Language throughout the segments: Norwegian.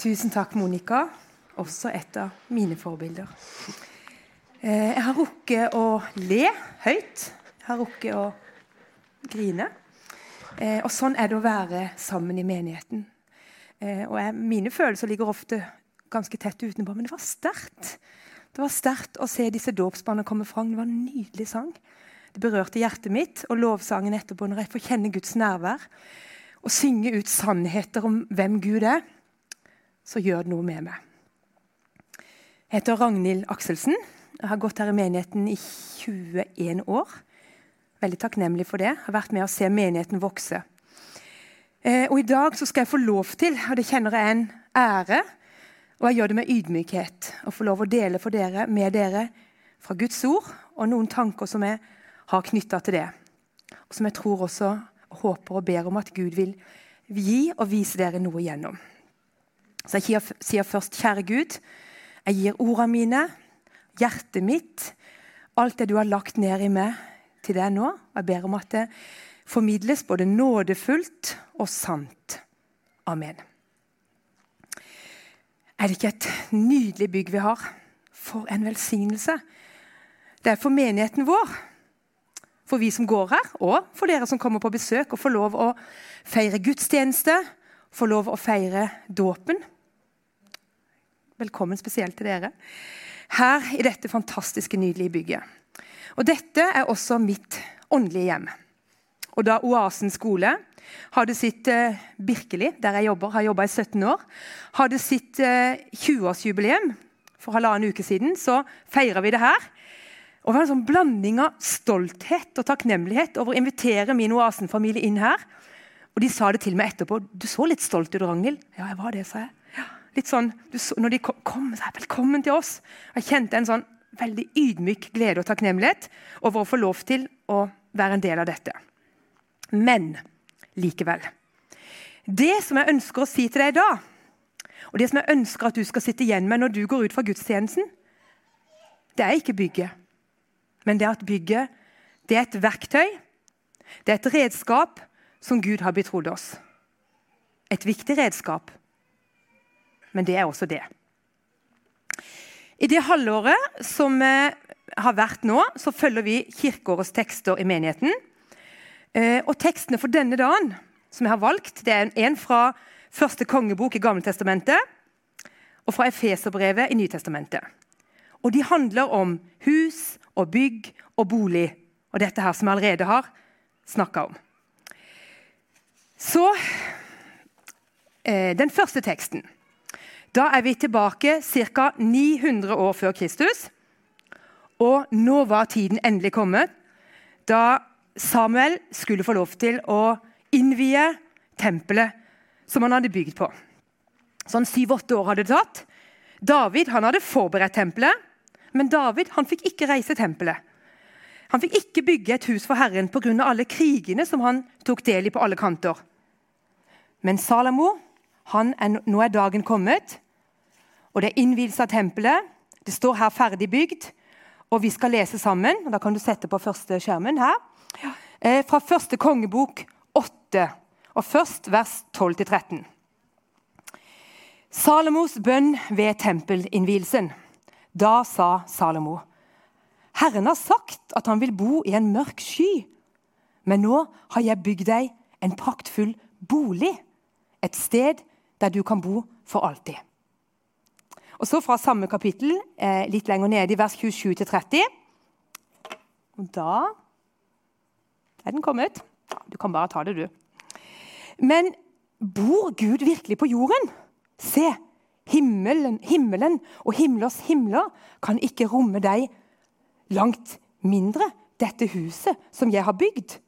Tusen takk, Monica. Også et av mine forbilder. Eh, jeg har rukket å le høyt. Jeg har rukket å grine. Eh, og sånn er det å være sammen i menigheten. Eh, og jeg, mine følelser ligger ofte ganske tett utenpå, men det var sterkt. Det var sterkt å se disse dåpsbarna komme fram. Det var en nydelig sang. Det berørte hjertet mitt. Og lovsangen etterpå, når jeg får kjenne Guds nærvær og synge ut sannheter om hvem Gud er så gjør det noe med meg. Jeg heter Ragnhild Akselsen. Jeg har gått her i menigheten i 21 år. Veldig takknemlig for det. Jeg har vært med å se menigheten vokse. Eh, og I dag så skal jeg få lov til, og det kjenner jeg en ære, og jeg gjør det med ydmykhet, å få lov å dele for dere, med dere fra Guds ord og noen tanker som jeg har knytta til det. Og som jeg tror også håper og ber om at Gud vil gi og vise dere noe gjennom. Så jeg sier først, kjære Gud, jeg gir ordene mine, hjertet mitt, alt det du har lagt ned i meg, til deg nå. Jeg ber om at det formidles både nådefullt og sant. Amen. Er det ikke et nydelig bygg vi har? For en velsignelse. Det er for menigheten vår, for vi som går her, og for dere som kommer på besøk, og får lov å feire gudstjeneste, får lov å feire dåpen. Velkommen spesielt til dere. Her i dette fantastiske, nydelige bygget. Og Dette er også mitt åndelige hjem. Og Da Oasen skole hadde sitt eh, Birkeli, der jeg jobber, har jobba i 17 år, hadde sitt eh, 20-årsjubileum for halvannen uke siden, så feira vi det her. Og det var en sånn blanding av stolthet og takknemlighet over å invitere min Oasen-familie inn her. Og de sa det til meg etterpå. 'Du så litt stolt ut, Ragnhild.' Ja, jeg var det, sa jeg. Litt sånn, så, Når de kom, sa 'velkommen til oss'. Jeg kjente en sånn veldig ydmyk glede og takknemlighet over å få lov til å være en del av dette. Men likevel Det som jeg ønsker å si til deg da, og det som jeg ønsker at du skal sitte igjen med når du går ut fra gudstjenesten, det er ikke bygget. Men det er at bygget det er et verktøy, det er et redskap som Gud har betrodd oss. Et viktig redskap, men det er også det. I det halvåret som har vært nå, så følger vi kirkeårets tekster i menigheten. Eh, og Tekstene for denne dagen som jeg har valgt, det er en fra første kongebok i Gammeltestamentet og fra Efeserbrevet i Nytestamentet. Og De handler om hus og bygg og bolig, og dette her som jeg allerede har snakka om. Så eh, den første teksten. Da er vi tilbake ca. 900 år før Kristus. Og nå var tiden endelig kommet da Samuel skulle få lov til å innvie tempelet som han hadde bygd på. Sånn syv-åtte år hadde det tatt. David hadde forberedt tempelet, men David fikk ikke reise tempelet. Han fikk ikke bygge et hus for Herren pga. alle krigene som han tok del i på alle kanter. Men Salamo, er, nå er dagen kommet, og det er innvielse av tempelet. Det står her ferdig bygd, og vi skal lese sammen. og Da kan du sette på første skjermen her. Eh, fra første kongebok 8, og først vers 12-13. Salomos bønn ved tempelinnvielsen. Da sa Salomo.: Herren har sagt at han vil bo i en mørk sky. Men nå har jeg bygd deg en praktfull bolig, et sted der du kan bo for alltid. Og så Fra samme kapittel, eh, litt lenger nede i vers 27-30. Og Da er den kommet. Du kan bare ta det, du. Men bor Gud virkelig på jorden? Se, himmelen, himmelen og himlers himler kan ikke romme deg langt mindre, dette huset som jeg har bygd.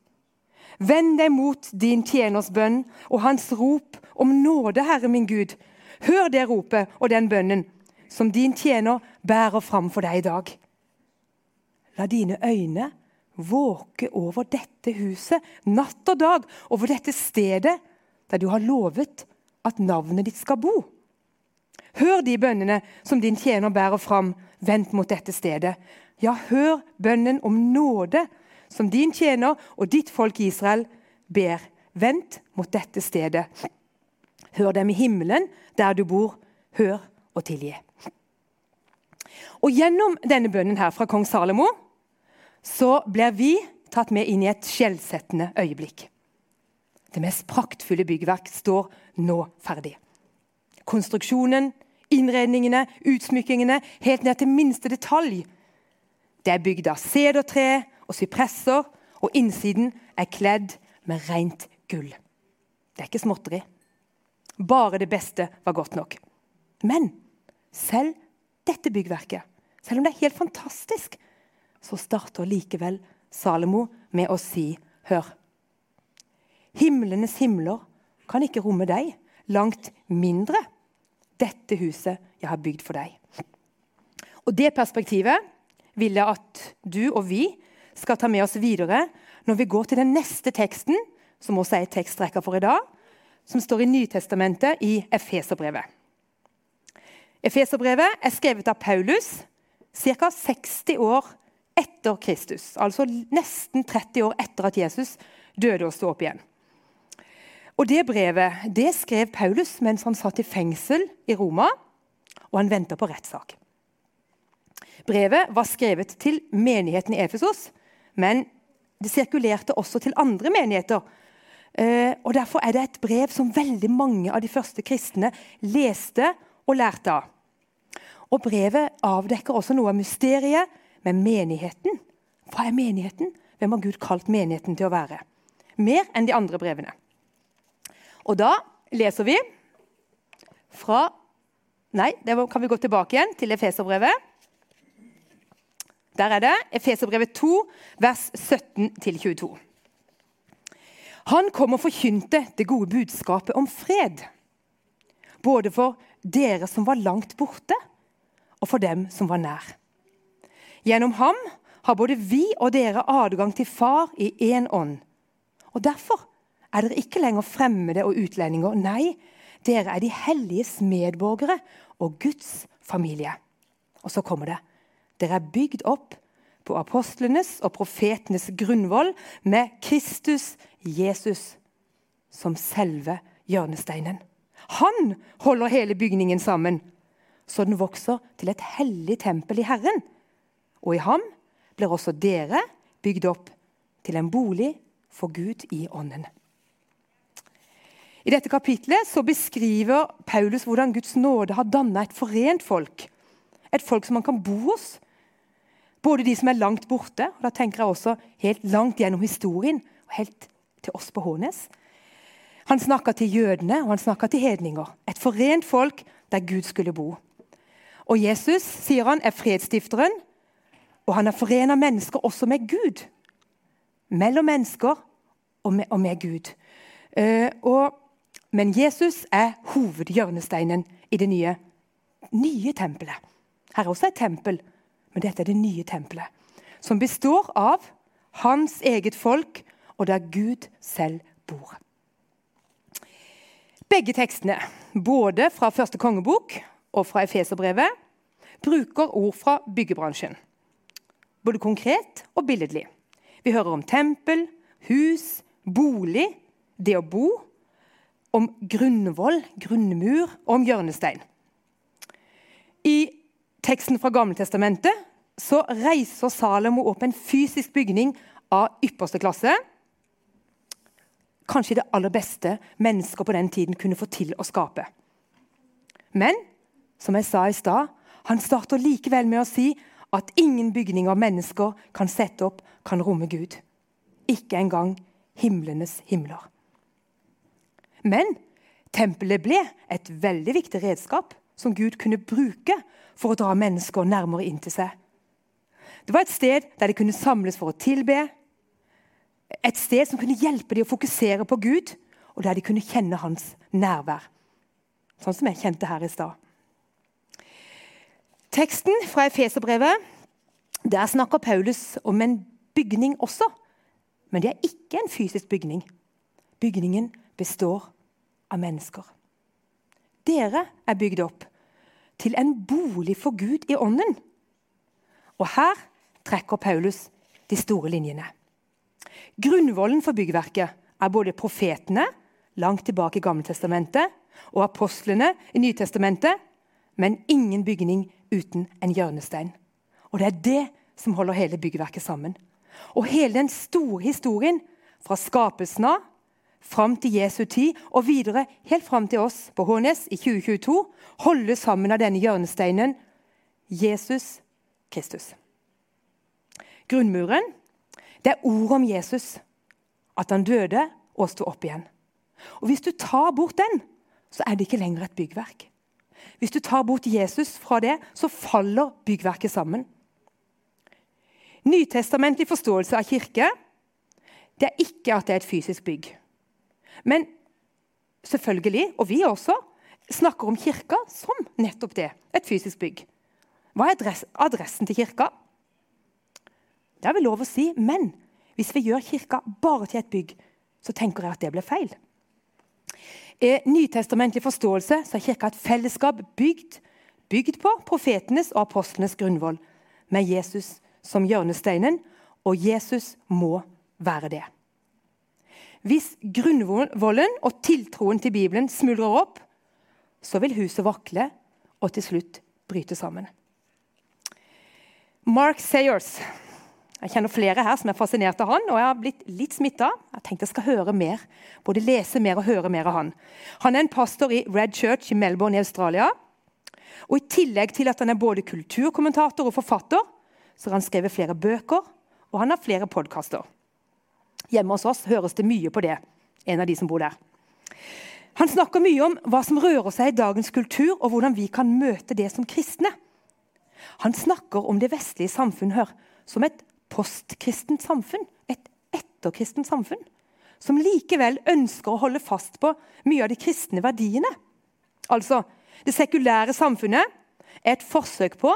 Vend deg mot din tjeners bønn og hans rop om nåde, Herre min Gud. Hør det ropet og den bønnen som din tjener bærer fram for deg i dag. La dine øyne våke over dette huset natt og dag, over dette stedet der du har lovet at navnet ditt skal bo. Hør de bønnene som din tjener bærer fram, vendt mot dette stedet. Ja, hør bønnen om nåde som din tjener og ditt folk Israel ber, vendt mot dette stedet. Hør dem i himmelen, der du bor. Hør og tilgi. Og Gjennom denne bønnen her fra kong Salomo så blir vi tatt med inn i et skjellsettende øyeblikk. Det mest praktfulle byggverk står nå ferdig. Konstruksjonen, innredningene, utsmykkingene, helt ned til minste detalj. Det er bygd av sedertre og sypresser, og innsiden er kledd med rent gull. Det er ikke småtteri. Bare det beste var godt nok. Men selv dette byggverket, selv om det er helt fantastisk, så starter likevel Salomo med å si, hør Himlenes himler kan ikke romme deg, langt mindre dette huset jeg har bygd for deg. Og Det perspektivet vil jeg at du og vi skal ta med oss videre når vi går til den neste teksten, som også er tekstrekka for i dag, som står i Nytestamentet i Efeserbrevet. Efeserbrevet er skrevet av Paulus ca. 60 år etter Kristus. Altså nesten 30 år etter at Jesus døde og sto opp igjen. Og Det brevet det skrev Paulus mens han satt i fengsel i Roma, og han venta på rettssak. Brevet var skrevet til menigheten i Efesos, men det sirkulerte også til andre menigheter. Eh, og Derfor er det et brev som veldig mange av de første kristne leste og lærte av. Og Brevet avdekker også noe av mysteriet med menigheten. Hva er menigheten? Hvem har Gud kalt menigheten til å være? Mer enn de andre brevene. Og da leser vi fra Nei, der kan vi gå tilbake igjen til Efeserbrevet. Der er det Efeserbrevet 2, vers 17-22. Han kom og forkynte det gode budskapet om fred. Både for dere som var langt borte, og for dem som var nær. Gjennom ham har både vi og dere adgang til Far i én ånd. Og Derfor er dere ikke lenger fremmede og utlendinger. Nei, dere er de helliges medborgere og Guds familie. Og så kommer det. Dere er bygd opp på apostlenes og profetenes grunnvoll med Kristus Jesus som selve hjørnesteinen. Han holder hele bygningen sammen, så den vokser til et hellig tempel i Herren. Og i ham blir også dere bygd opp til en bolig for Gud i ånden. I dette kapitlet beskriver Paulus hvordan Guds nåde har dannet et forent folk. Et folk som man kan bo hos. Både de som er langt borte, og da tenker jeg også helt langt gjennom historien, og helt til oss på Hånes. Han snakka til jødene og han snakka til hedninger. Et forent folk der Gud skulle bo. Og Jesus sier han, er fredsstifteren, og han har forena mennesker også med Gud. Mellom mennesker og med, og med Gud. Uh, og men Jesus er hovedhjørnesteinen i det nye, nye tempelet. Her er også et tempel, men dette er det nye tempelet. Som består av hans eget folk, og der Gud selv bor. Begge tekstene, både fra første kongebok og fra Efeserbrevet, bruker ord fra byggebransjen. Både konkret og billedlig. Vi hører om tempel, hus, bolig, det å bo om grunnvoll, grunnmur og om hjørnestein. I teksten fra Gammeltestamentet så reiser Salomo opp en fysisk bygning av ypperste klasse. Kanskje det aller beste mennesker på den tiden kunne få til å skape. Men som jeg sa i stad, han starter likevel med å si at ingen bygning av mennesker kan sette opp, kan romme Gud. Ikke engang himlenes himler. Men tempelet ble et veldig viktig redskap som Gud kunne bruke for å dra mennesker nærmere inn til seg. Det var et sted der de kunne samles for å tilbe. Et sted som kunne hjelpe dem å fokusere på Gud, og der de kunne kjenne hans nærvær. Sånn som jeg kjente her i stad. Teksten fra Efeserbrevet der snakker Paulus om en bygning også. Men det er ikke en fysisk bygning. Bygningen består av mennesker. Dere er bygd opp til en bolig for Gud i ånden. Og her trekker Paulus de store linjene. Grunnvollen for byggverket er både profetene langt tilbake i Gammeltestamentet og apostlene i Nytestamentet, men ingen bygning uten en hjørnestein. Og det er det som holder hele byggverket sammen. Og hele den store historien, fra skapelsen av, fram til Jesu tid og videre helt fram til oss på Hånes i 2022, holdes sammen av denne hjørnesteinen Jesus Kristus. Grunnmuren det er ordet om Jesus, at han døde og sto opp igjen. Og Hvis du tar bort den, så er det ikke lenger et byggverk. Hvis du tar bort Jesus fra det, så faller byggverket sammen. Nytestamentlig forståelse av kirke det er ikke at det er et fysisk bygg. Men selvfølgelig, og vi også, snakker om kirka som nettopp det. Et fysisk bygg. Hva er adressen til kirka? Det har vi lov å si, men hvis vi gjør kirka bare til et bygg, så tenker jeg at det blir feil. I nytestamentlig forståelse så er kirka et fellesskap bygd, bygd på profetenes og apostlenes grunnvoll, med Jesus som hjørnesteinen, og Jesus må være det. Hvis grunnvollen og tiltroen til Bibelen smuldrer opp, så vil huset vakle og til slutt bryte sammen. Mark Sayers jeg kjenner flere her som er fascinert av han, og jeg har blitt litt smitta. Jeg tenkte jeg skal høre mer, både lese mer og høre mer av han. Han er en pastor i Red Church i Melbourne i Australia. Og I tillegg til at han er både kulturkommentator og forfatter, så har han skrevet flere bøker, og han har flere podkaster. Hjemme hos oss høres det mye på det. en av de som bor der. Han snakker mye om hva som rører seg i dagens kultur, og hvordan vi kan møte det som kristne. Han snakker om det vestlige samfunn her, som et postkristent samfunn, et etterkristent samfunn, som likevel ønsker å holde fast på mye av de kristne verdiene. Altså, Det sekulære samfunnet er et forsøk på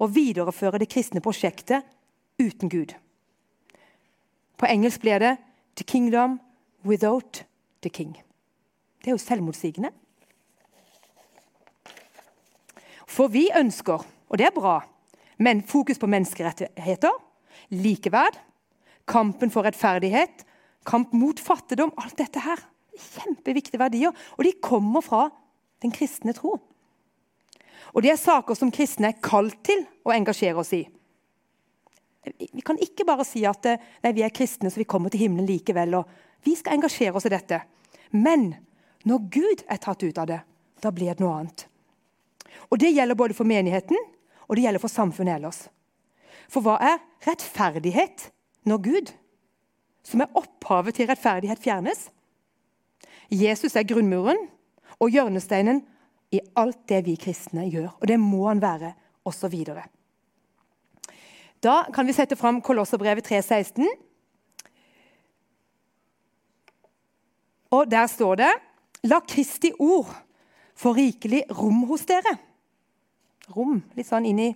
å videreføre det kristne prosjektet uten Gud. På engelsk blir det 'The kingdom without the king'. Det er jo selvmotsigende. For vi ønsker, og det er bra, men fokus på menneskerettigheter likeverd, kampen for rettferdighet, kamp mot fattigdom. Alt dette her. Kjempeviktige verdier. Og de kommer fra den kristne tro. Og det er saker som kristne er kalt til å engasjere oss i. Vi kan ikke bare si at nei, vi er kristne, så vi kommer til himmelen likevel. og Vi skal engasjere oss i dette. Men når Gud er tatt ut av det, da blir det noe annet. Og Det gjelder både for menigheten og det gjelder for samfunnet ellers. For hva er rettferdighet når Gud, som er opphavet til rettferdighet, fjernes? Jesus er grunnmuren og hjørnesteinen i alt det vi kristne gjør. Og det må han være osv. Da kan vi sette fram Kolosserbrevet 3,16. Og der står det La Kristi ord få rikelig rom hos dere. Rom, litt sånn inn i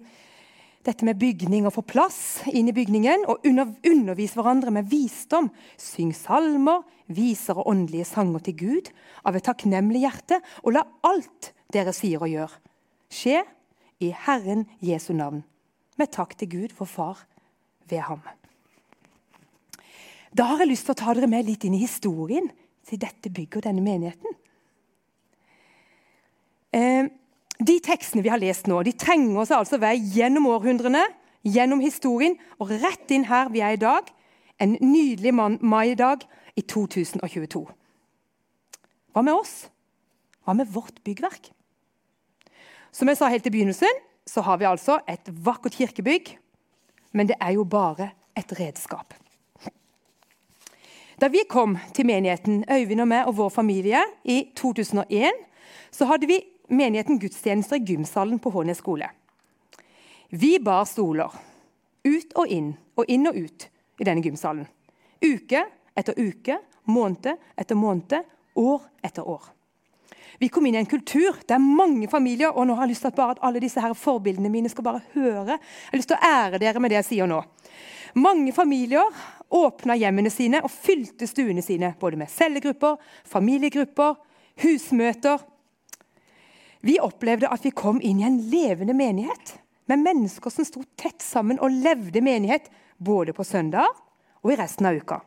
dette med bygning og få plass inn i bygningen og under, undervise hverandre med visdom. Syng salmer, viser og åndelige sanger til Gud av et takknemlig hjerte, og la alt dere sier og gjør, skje i Herren Jesu navn, med takk til Gud, vår Far, ved ham. Da har jeg lyst til å ta dere med litt inn i historien til dette bygget og denne menigheten. Eh, de tekstene vi har lest nå, de trenger oss altså vei gjennom århundrene, gjennom historien og rett inn her vi er i dag, en nydelig maidag i 2022. Hva med oss? Hva med vårt byggverk? Som jeg sa helt i begynnelsen, så har vi altså et vakkert kirkebygg, men det er jo bare et redskap. Da vi kom til menigheten, Øyvind og meg og vår familie, i 2001, så hadde vi menigheten gudstjenester i gymsalen på Hånes skole. Vi bar stoler ut og inn og inn og ut i denne gymsalen. Uke etter uke, måned etter måned, år etter år. Vi kom inn i en kultur der mange familier og nå har jeg lyst til at at alle disse her forbildene mine skal bare høre. Jeg har lyst til å ære dere med det jeg sier nå. Mange familier åpna hjemmene sine og fylte stuene sine både med cellegrupper, familiegrupper, husmøter vi opplevde at vi kom inn i en levende menighet med mennesker som sto tett sammen og levde menighet både på søndag og i resten av uka.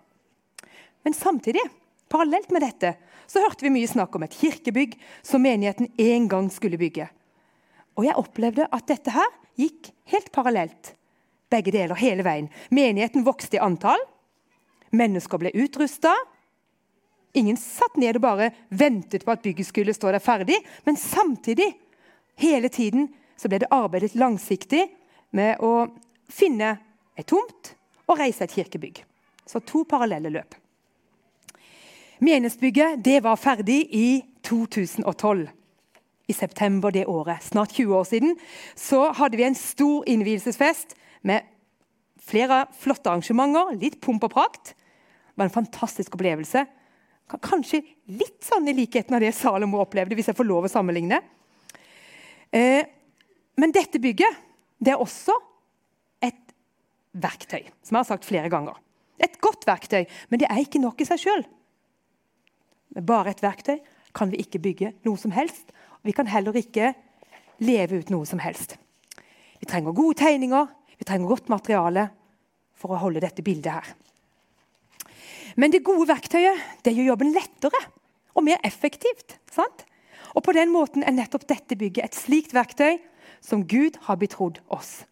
Men samtidig Parallelt med dette så hørte vi mye snakk om et kirkebygg som menigheten en gang skulle bygge. Og jeg opplevde at dette her gikk helt parallelt. Begge deler hele veien. Menigheten vokste i antall. Mennesker ble utrusta. Ingen satt ned og bare ventet på at bygget skulle stå der ferdig. Men samtidig, hele tiden, så ble det arbeidet langsiktig med å finne ei tomt og reise et kirkebygg. Så to parallelle løp. Menighetsbygget det var ferdig i 2012 i september det året, snart 20 år siden, så hadde vi en stor innvielsesfest med flere flotte arrangementer, litt pomp og prakt. Det var en fantastisk opplevelse. Kanskje litt sånn i likheten av det Salomo opplevde, hvis jeg får lov å sammenligne. Eh, men dette bygget det er også et verktøy, som jeg har sagt flere ganger. Et godt verktøy, men det er ikke nok i seg sjøl. Med bare et verktøy kan vi ikke bygge noe som helst. Vi kan heller ikke leve ut noe som helst. Vi trenger gode tegninger, vi trenger godt materiale for å holde dette bildet her. Men det gode verktøyet det gjør jobben lettere og mer effektivt. sant? Og På den måten er nettopp dette bygget et slikt verktøy som Gud har betrodd oss.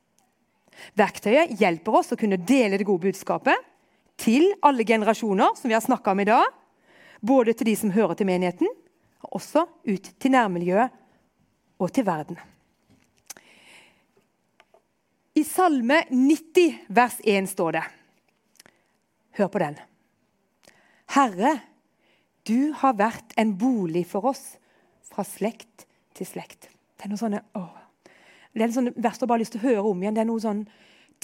Verktøyet hjelper oss å kunne dele det gode budskapet til alle generasjoner, som vi har snakka om i dag. Både til de som hører til menigheten, og også ut til nærmiljøet og til verden. I Salme 90, vers 1 står det Hør på den. Herre, du har vært en bolig for oss fra slekt til slekt. Det er noe sånne, åh. Det er sånn vers jeg bare har lyst til å høre om igjen. Det er noe sånn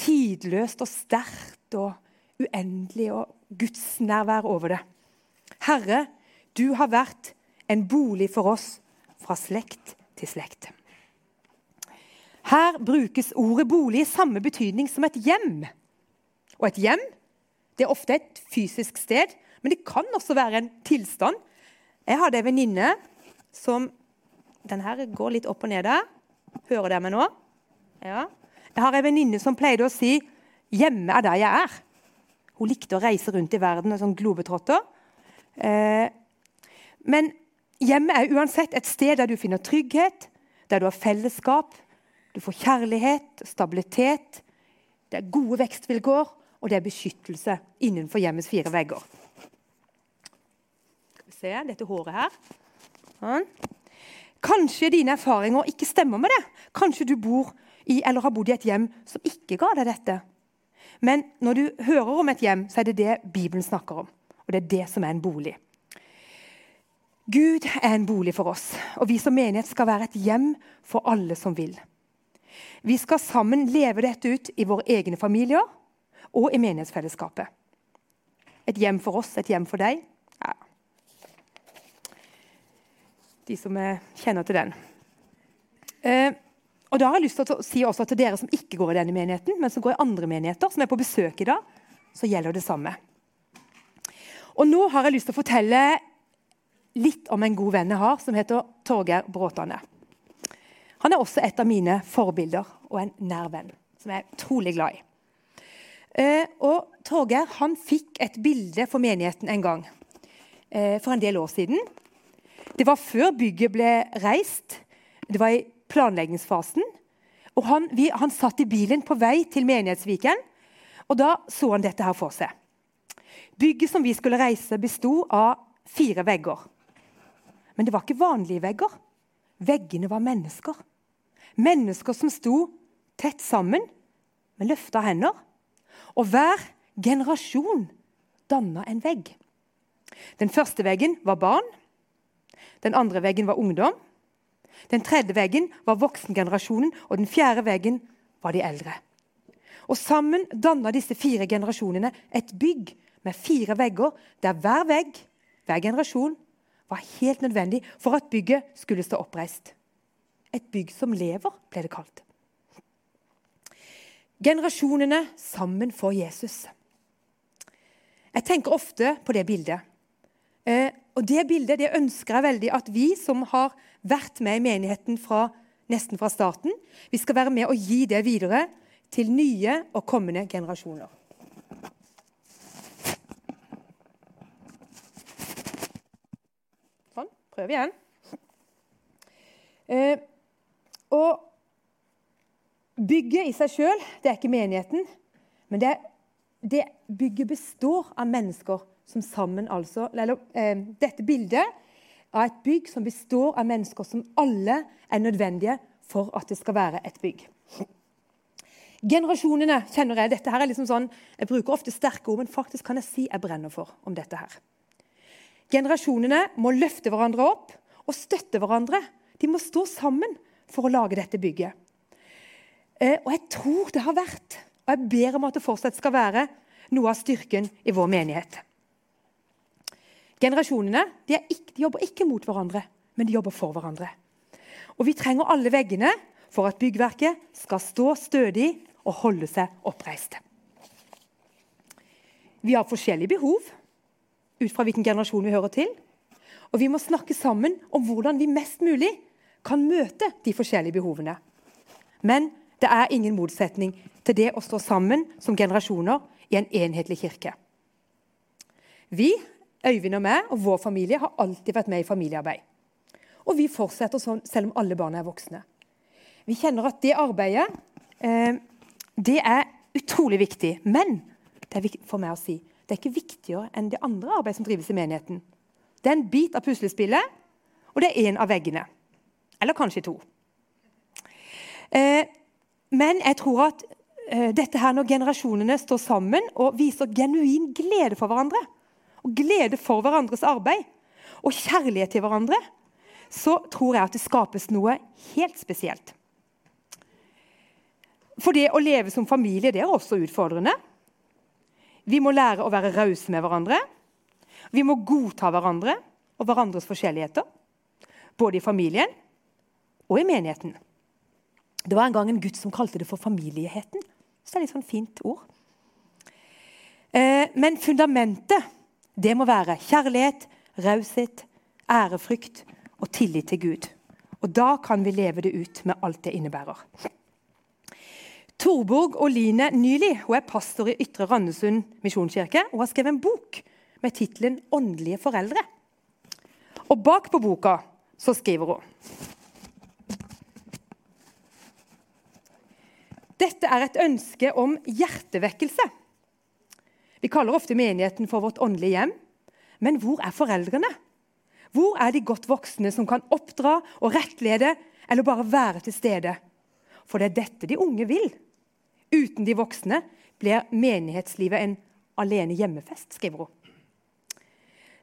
tidløst og sterkt og uendelig og gudsnærvær over det. Herre, du har vært en bolig for oss fra slekt til slekt. Her brukes ordet bolig i samme betydning som et hjem. Og et hjem det er ofte et fysisk sted, men det kan også være en tilstand. Jeg hadde en venninne som Den her går litt opp og ned der. Hører dere meg nå? Ja. Jeg har en venninne som pleide å si 'Hjemme er der jeg er'. Hun likte å reise rundt i verden, som globetrotter. Eh, men Hjemme er uansett et sted der du finner trygghet, der du har fellesskap, du får kjærlighet, stabilitet, det er gode vekstvilkår, og det er beskyttelse innenfor hjemmets fire vegger. Skal vi se dette håret her. Sånn. Kanskje dine erfaringer ikke stemmer med det. Kanskje du bor i eller har bodd i et hjem som ikke ga deg dette. Men når du hører om et hjem, så er det det Bibelen snakker om. Og det er det som er en bolig. Gud er en bolig for oss, og vi som menighet skal være et hjem for alle som vil. Vi skal sammen leve dette ut i våre egne familier og i menighetsfellesskapet. Et hjem for oss, et hjem for deg. Ja. De som kjenner til den. Eh, og da har jeg lyst til å si også til dere som ikke går i denne menigheten, men som går i andre menigheter, som er på besøk i dag, så gjelder det samme. Og nå har jeg lyst til å fortelle litt om en god venn jeg har, som heter Torgeir Bråtane. Han er også et av mine forbilder og en nær venn som jeg er utrolig glad i. Eh, og Torgeir fikk et bilde for menigheten en gang eh, for en del år siden. Det var før bygget ble reist. Det var i planleggingsfasen. Og han, vi, han satt i bilen på vei til Menighetsviken, og da så han dette her for seg. Bygget som vi skulle reise, besto av fire vegger. Men det var ikke vanlige vegger. Veggene var mennesker. Mennesker som sto tett sammen med løfta hender. Og hver generasjon danna en vegg. Den første veggen var barn. Den andre veggen var ungdom. Den tredje veggen var voksengenerasjonen, og den fjerde veggen var de eldre. Og Sammen danna disse fire generasjonene et bygg med fire vegger, der hver vegg, hver generasjon, var helt nødvendig for at bygget skulle stå oppreist. Et bygg som lever, ble det kalt. Generasjonene sammen for Jesus. Jeg tenker ofte på det bildet. Eh, og Det bildet det ønsker jeg veldig at vi som har vært med i menigheten fra, nesten fra starten, vi skal være med og gi det videre til nye og kommende generasjoner. Prøver igjen. Eh, og bygget i seg sjøl er ikke menigheten, men det, det, bygget består av mennesker som sammen altså eller, eh, Dette bildet av et bygg som består av mennesker som alle er nødvendige for at det skal være et bygg. Generasjonene kjenner jeg. Dette her er liksom sånn, Jeg bruker ofte sterke ord, men faktisk kan jeg si jeg brenner for om dette her. Generasjonene må løfte hverandre opp og støtte hverandre. De må stå sammen for å lage dette bygget. Eh, og jeg tror det har vært, og jeg ber om at det fortsatt skal være, noe av styrken i vår menighet. Generasjonene ikke, jobber ikke mot hverandre, men de jobber for hverandre. Og vi trenger alle veggene for at byggverket skal stå stødig og holde seg oppreist. Vi har forskjellige behov ut fra hvilken generasjon vi hører til. Og vi må snakke sammen om hvordan vi mest mulig kan møte de forskjellige behovene. Men det er ingen motsetning til det å stå sammen som generasjoner i en enhetlig kirke. Vi, Øyvind og meg og vår familie har alltid vært med i familiearbeid. Og vi fortsetter sånn selv om alle barna er voksne. Vi kjenner at det arbeidet eh, det er utrolig viktig. Men det er viktig for meg å si, det er ikke viktigere enn det andre arbeidet som drives i menigheten. Det er en bit av puslespillet, og det er én av veggene. Eller kanskje to. Eh, men jeg tror at eh, dette her når generasjonene står sammen og viser genuin glede for hverandre, og glede for hverandres arbeid og kjærlighet til hverandre, så tror jeg at det skapes noe helt spesielt. For det å leve som familie det er også utfordrende. Vi må lære å være rause med hverandre. Vi må godta hverandre og hverandres forskjelligheter. Både i familien og i menigheten. Det var en gang en gutt som kalte det for familieheten. Så det er litt sånn fint ord. Eh, men fundamentet det må være kjærlighet, raushet, ærefrykt og tillit til Gud. Og Da kan vi leve det ut med alt det innebærer. Torborg Oline Nyli hun er pastor i Ytre Randesund misjonskirke og har skrevet en bok med tittelen 'Åndelige foreldre'. Og Bak på boka så skriver hun Dette er et ønske om hjertevekkelse. Vi kaller ofte menigheten for vårt åndelige hjem. Men hvor er foreldrene? Hvor er de godt voksne som kan oppdra og rettlede eller bare være til stede? For det er dette de unge vil. Uten de voksne blir menighetslivet en alene hjemmefest, skriver hun.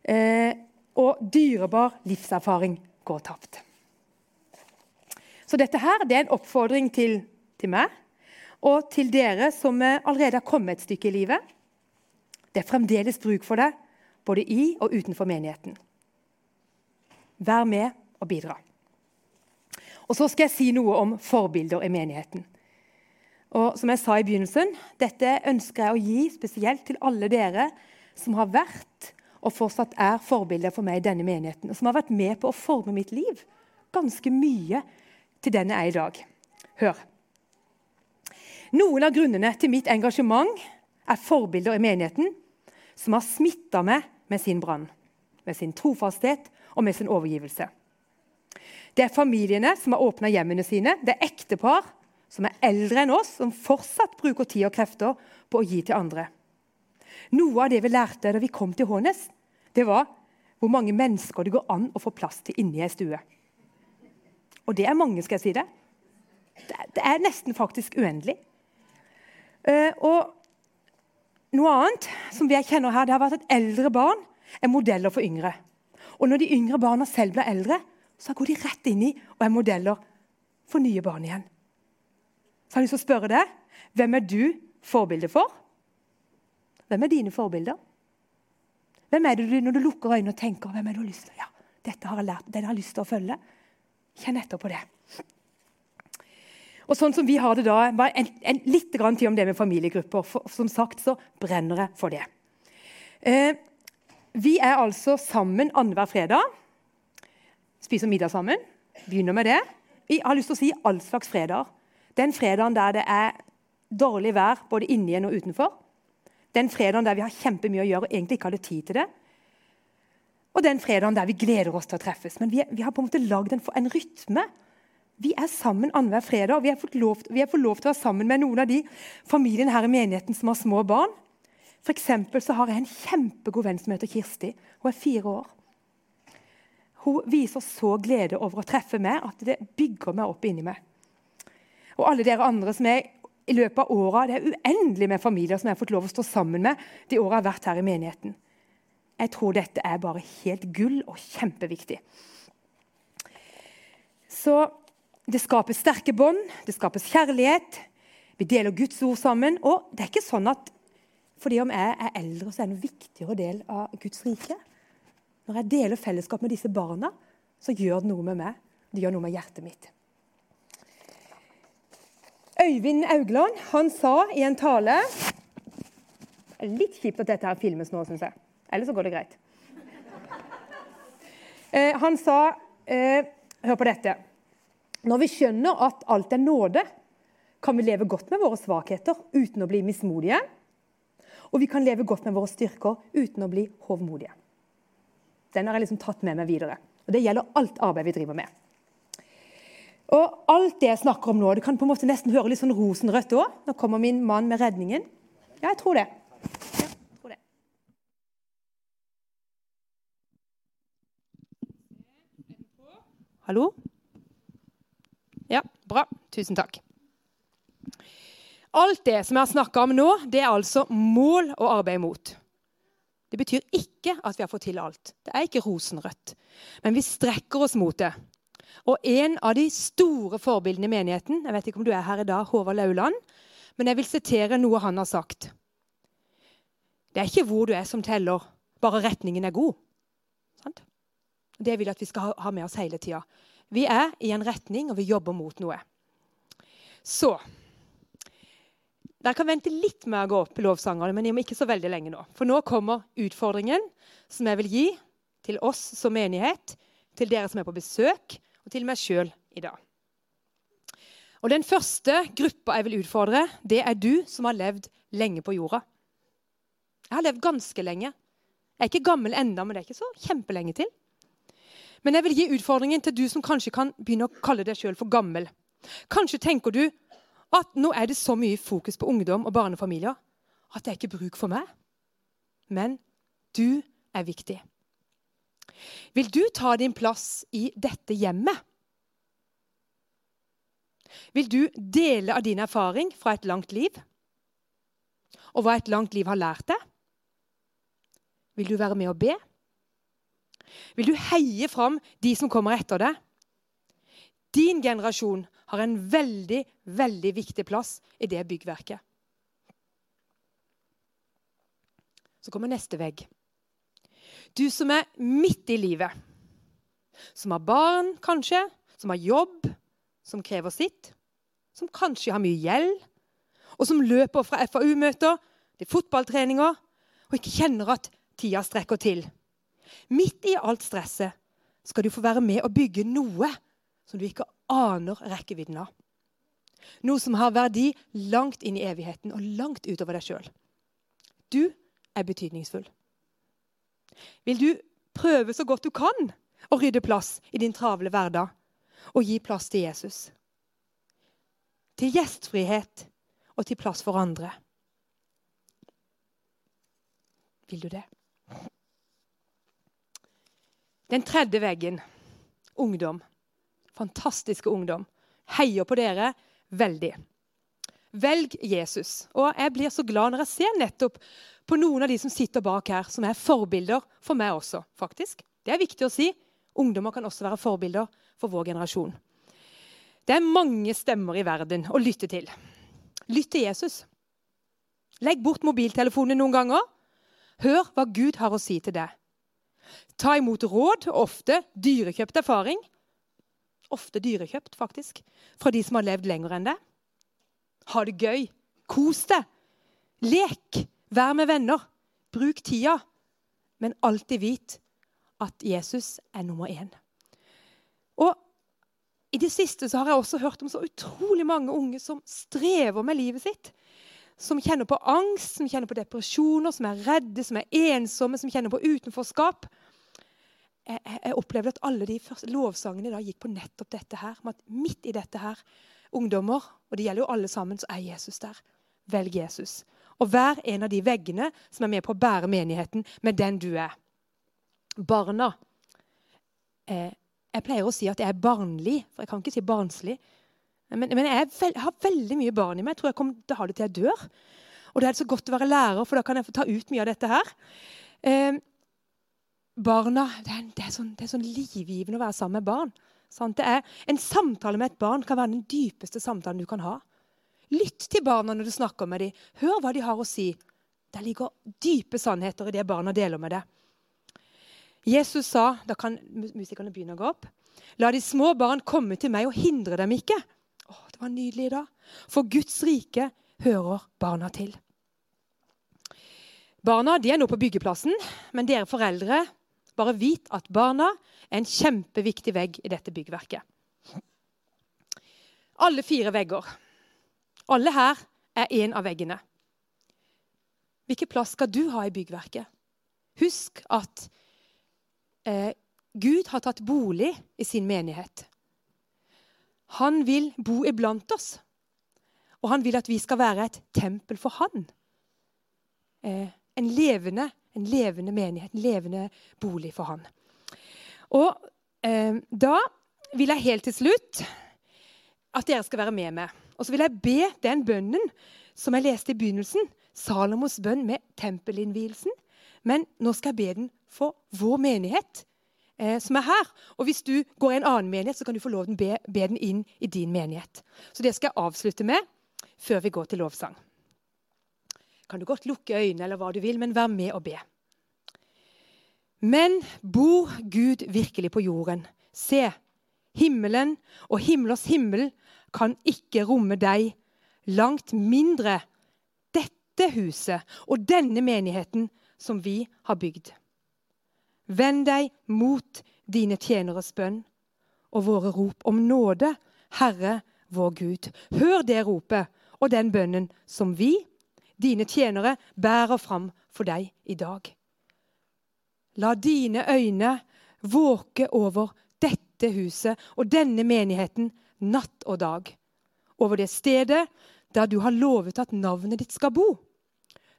Eh, og dyrebar livserfaring går tapt. Så dette her, det er en oppfordring til, til meg og til dere som allerede har kommet et stykke i livet. Det er fremdeles bruk for det, både i og utenfor menigheten. Vær med og bidra. Og Så skal jeg si noe om forbilder i menigheten. Og som jeg sa i begynnelsen, Dette ønsker jeg å gi spesielt til alle dere som har vært og fortsatt er forbilder for meg i denne menigheten, og som har vært med på å forme mitt liv ganske mye til den jeg er i dag. Hør. Noen av grunnene til mitt engasjement er forbilder i menigheten som har smitta meg med sin brann, med sin trofasthet og med sin overgivelse. Det er familiene som har åpna hjemmene sine. Det er ektepar som er eldre enn oss, som fortsatt bruker tid og krefter på å gi til andre. Noe av det vi lærte da vi kom til Hånes, det var hvor mange mennesker det går an å få plass til inni ei stue. Og det er mange, skal jeg si det. Det er nesten faktisk uendelig. Uh, og noe annet som vi kjenner her, det har vært at eldre barn er modeller for yngre. Og når de yngre barna selv blir eldre, så går de rett inn i og er modeller for nye barn igjen. Så har jeg lyst til å spørre deg hvem er du forbilde for? Hvem er dine forbilder? Hvem er det du, Når du lukker øynene og tenker hvem er det du har lyst til ja, dette har jeg lært, den har jeg lyst til å følge, kjenn etter på det. Og sånn som vi har det da, bare en, en, Litt tid om det med familiegrupper. For, som sagt så brenner jeg for det. Eh, vi er altså sammen annenhver fredag. Spiser middag sammen. Begynner med det. Jeg har lyst til å si all slags fredager. Den fredagen der det er dårlig vær både inni og utenfor. Den fredagen der vi har kjempemye å gjøre og egentlig ikke hadde tid til det. og den fredagen der vi gleder oss til å treffes. Men vi, vi har på en måte lagd en, en, rytme. Vi er sammen annenhver fredag. og vi har, fått lov, vi har fått lov til å være sammen med noen av de familiene her i menigheten som har små barn. For så har jeg en kjempegod venn som heter Kirsti. Hun er fire år. Hun viser så glede over å treffe meg at det bygger meg opp inni meg. Og alle dere andre som er i løpet av åra, Det er uendelig med familier som jeg har fått lov å stå sammen med de åra jeg har vært her i menigheten. Jeg tror dette er bare helt gull og kjempeviktig. Så det skapes sterke bånd, det skapes kjærlighet. Vi deler Guds ord sammen. Og det er ikke sånn at fordi om jeg er eldre, så er det en viktigere del av Guds rike. Når jeg deler fellesskap med disse barna, så gjør det noe med meg. Det gjør noe med hjertet mitt. Øyvind Augland han sa i en tale Litt kjipt at dette her filmes nå, syns jeg. Ellers så går det greit. Eh, han sa eh, Hør på dette. Når vi skjønner at alt er nåde, kan vi leve godt med våre svakheter uten å bli mismodige. Og vi kan leve godt med våre styrker uten å bli hovmodige. Den har jeg liksom tatt med meg videre. Og Det gjelder alt arbeid vi driver med. Og alt det jeg snakker om nå, du kan på en måte nesten høre litt sånn rosenrødt òg. Nå kommer min mann med redningen. Ja, jeg tror det. Hallo? Ja, bra. Tusen takk. Alt det som jeg har snakka om nå, det er altså mål å arbeide mot. Det betyr ikke at vi har fått til alt. Det er ikke rosenrødt. Men vi strekker oss mot det. Og en av de store forbildene i menigheten Jeg vet ikke om du er her i dag, Håvard Lauland, men jeg vil sitere noe han har sagt. Det er ikke hvor du er, som teller, bare retningen er god. Sant? Det vil jeg at vi skal ha med oss hele tida. Vi er i en retning, og vi jobber mot noe. Så Dere kan vente litt med å gå opp i lovsangerne, men ikke så veldig lenge nå. For nå kommer utfordringen som jeg vil gi til oss som menighet, til dere som er på besøk, og til meg sjøl i dag. Og Den første gruppa jeg vil utfordre, det er du som har levd lenge på jorda. Jeg har levd ganske lenge. Jeg er ikke gammel enda, men det er ikke så kjempelenge til. Men jeg vil gi utfordringen til du som kanskje kan begynne å kalle deg sjøl for gammel. Kanskje tenker du at nå er det så mye fokus på ungdom og barnefamilier at det er ikke bruk for meg. Men du er viktig. Vil du ta din plass i dette hjemmet? Vil du dele av din erfaring fra et langt liv? Og hva et langt liv har lært deg? Vil du være med og be? Vil du heie fram de som kommer etter deg? Din generasjon har en veldig, veldig viktig plass i det byggverket. Så kommer neste vegg. Du som er midt i livet. Som har barn, kanskje. Som har jobb, som krever sitt. Som kanskje har mye gjeld. Og som løper fra FAU-møter til fotballtreninger og ikke kjenner at tida strekker til. Midt i alt stresset skal du få være med og bygge noe som du ikke aner rekkevidden av. Noe som har verdi langt inn i evigheten og langt utover deg sjøl. Du er betydningsfull. Vil du prøve så godt du kan å rydde plass i din travle hverdag og gi plass til Jesus? Til gjestfrihet og til plass for andre. Vil du det? Den tredje veggen ungdom. Fantastiske ungdom. Heier på dere veldig. Velg Jesus. Og jeg blir så glad når jeg ser nettopp på noen av de som sitter bak her, som er forbilder for meg også. faktisk. Det er viktig å si. Ungdommer kan også være forbilder for vår generasjon. Det er mange stemmer i verden å lytte til. Lytt til Jesus. Legg bort mobiltelefonen noen ganger. Hør hva Gud har å si til deg. Ta imot råd, ofte dyrekjøpt erfaring. Ofte dyrekjøpt, faktisk, fra de som har levd lenger enn deg. Ha det gøy. Kos deg. Lek. Vær med venner. Bruk tida. Men alltid vit at Jesus er nummer én. Og I det siste så har jeg også hørt om så utrolig mange unge som strever med livet sitt. Som kjenner på angst, som kjenner på depresjoner, som er redde, som er ensomme, som kjenner på utenforskap. jeg, opplevde at alle de første lovsangene da gikk på nettopp dette her. Med at midt i dette her, ungdommer, og det gjelder jo alle sammen, så er Jesus der. Velg Jesus. Og vær en av de veggene som er med på å bære menigheten med den du er. Barna. Eh, jeg pleier å si at jeg er barnlig, for jeg kan ikke si barnslig. Men, men jeg, veld, har veldig mye barn i meg. Jeg tror jeg kommer til å ha det til jeg dør. Og det er så godt å være lærer, for da kan jeg få ta ut mye av dette her. Eh, barna, det er, det, er sånn, det er, sånn, livgivende å være sammen med barn. Sant? Er, en samtale med et barn kan være den dypeste samtalen du kan ha. Lytt til barna når du snakker med dem. Hør hva de har å si. Det ligger dype sannheter i det barna deler med deg. Jesus sa Da kan musikerne begynne å gå opp. La de små barn komme til meg og hindre dem ikke. Å, det var nydelig da. For Guds rike hører barna til. Barna de er nå på byggeplassen, men dere foreldre bare vit at barna en kjempeviktig vegg i dette byggverket. Alle fire vegger. Alle her er én av veggene. Hvilken plass skal du ha i byggverket? Husk at eh, Gud har tatt bolig i sin menighet. Han vil bo iblant oss, og han vil at vi skal være et tempel for han. Eh, en levende en levende menighet, en levende bolig for han. Og eh, Da vil jeg helt til slutt at dere skal være med meg. Og så vil jeg be den bønnen som jeg leste i begynnelsen, Salomos bønn med tempelinnvielsen. Men nå skal jeg be den for vår menighet eh, som er her. Og hvis du går i en annen menighet, så kan du få lov til å be, be den inn i din menighet. Så det skal jeg avslutte med før vi går til lovsang kan du godt lukke øynene, eller hva du vil, men vær med og be. Men bor Gud virkelig på jorden? Se, himmelen og himlers himmel kan ikke romme deg, langt mindre dette huset og denne menigheten som vi har bygd. Vend deg mot dine tjeneres bønn og våre rop om nåde, Herre vår Gud. Hør det ropet og den bønnen som vi dine tjenere bærer fram for deg i dag. La dine øyne våke over dette huset og denne menigheten natt og dag. Over det stedet der du har lovet at navnet ditt skal bo.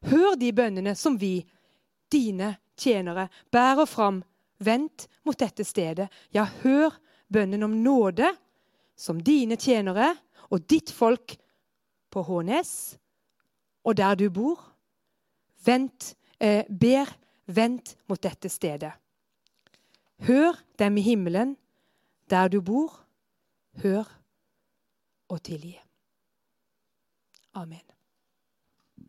Hør de bønnene som vi, dine tjenere, bærer fram Vent mot dette stedet. Ja, hør bønnen om nåde som dine tjenere og ditt folk på Hånes og der du bor. Vent, eh, ber, vent mot dette stedet. Hør dem i himmelen, der du bor. Hør og tilgi. Amen.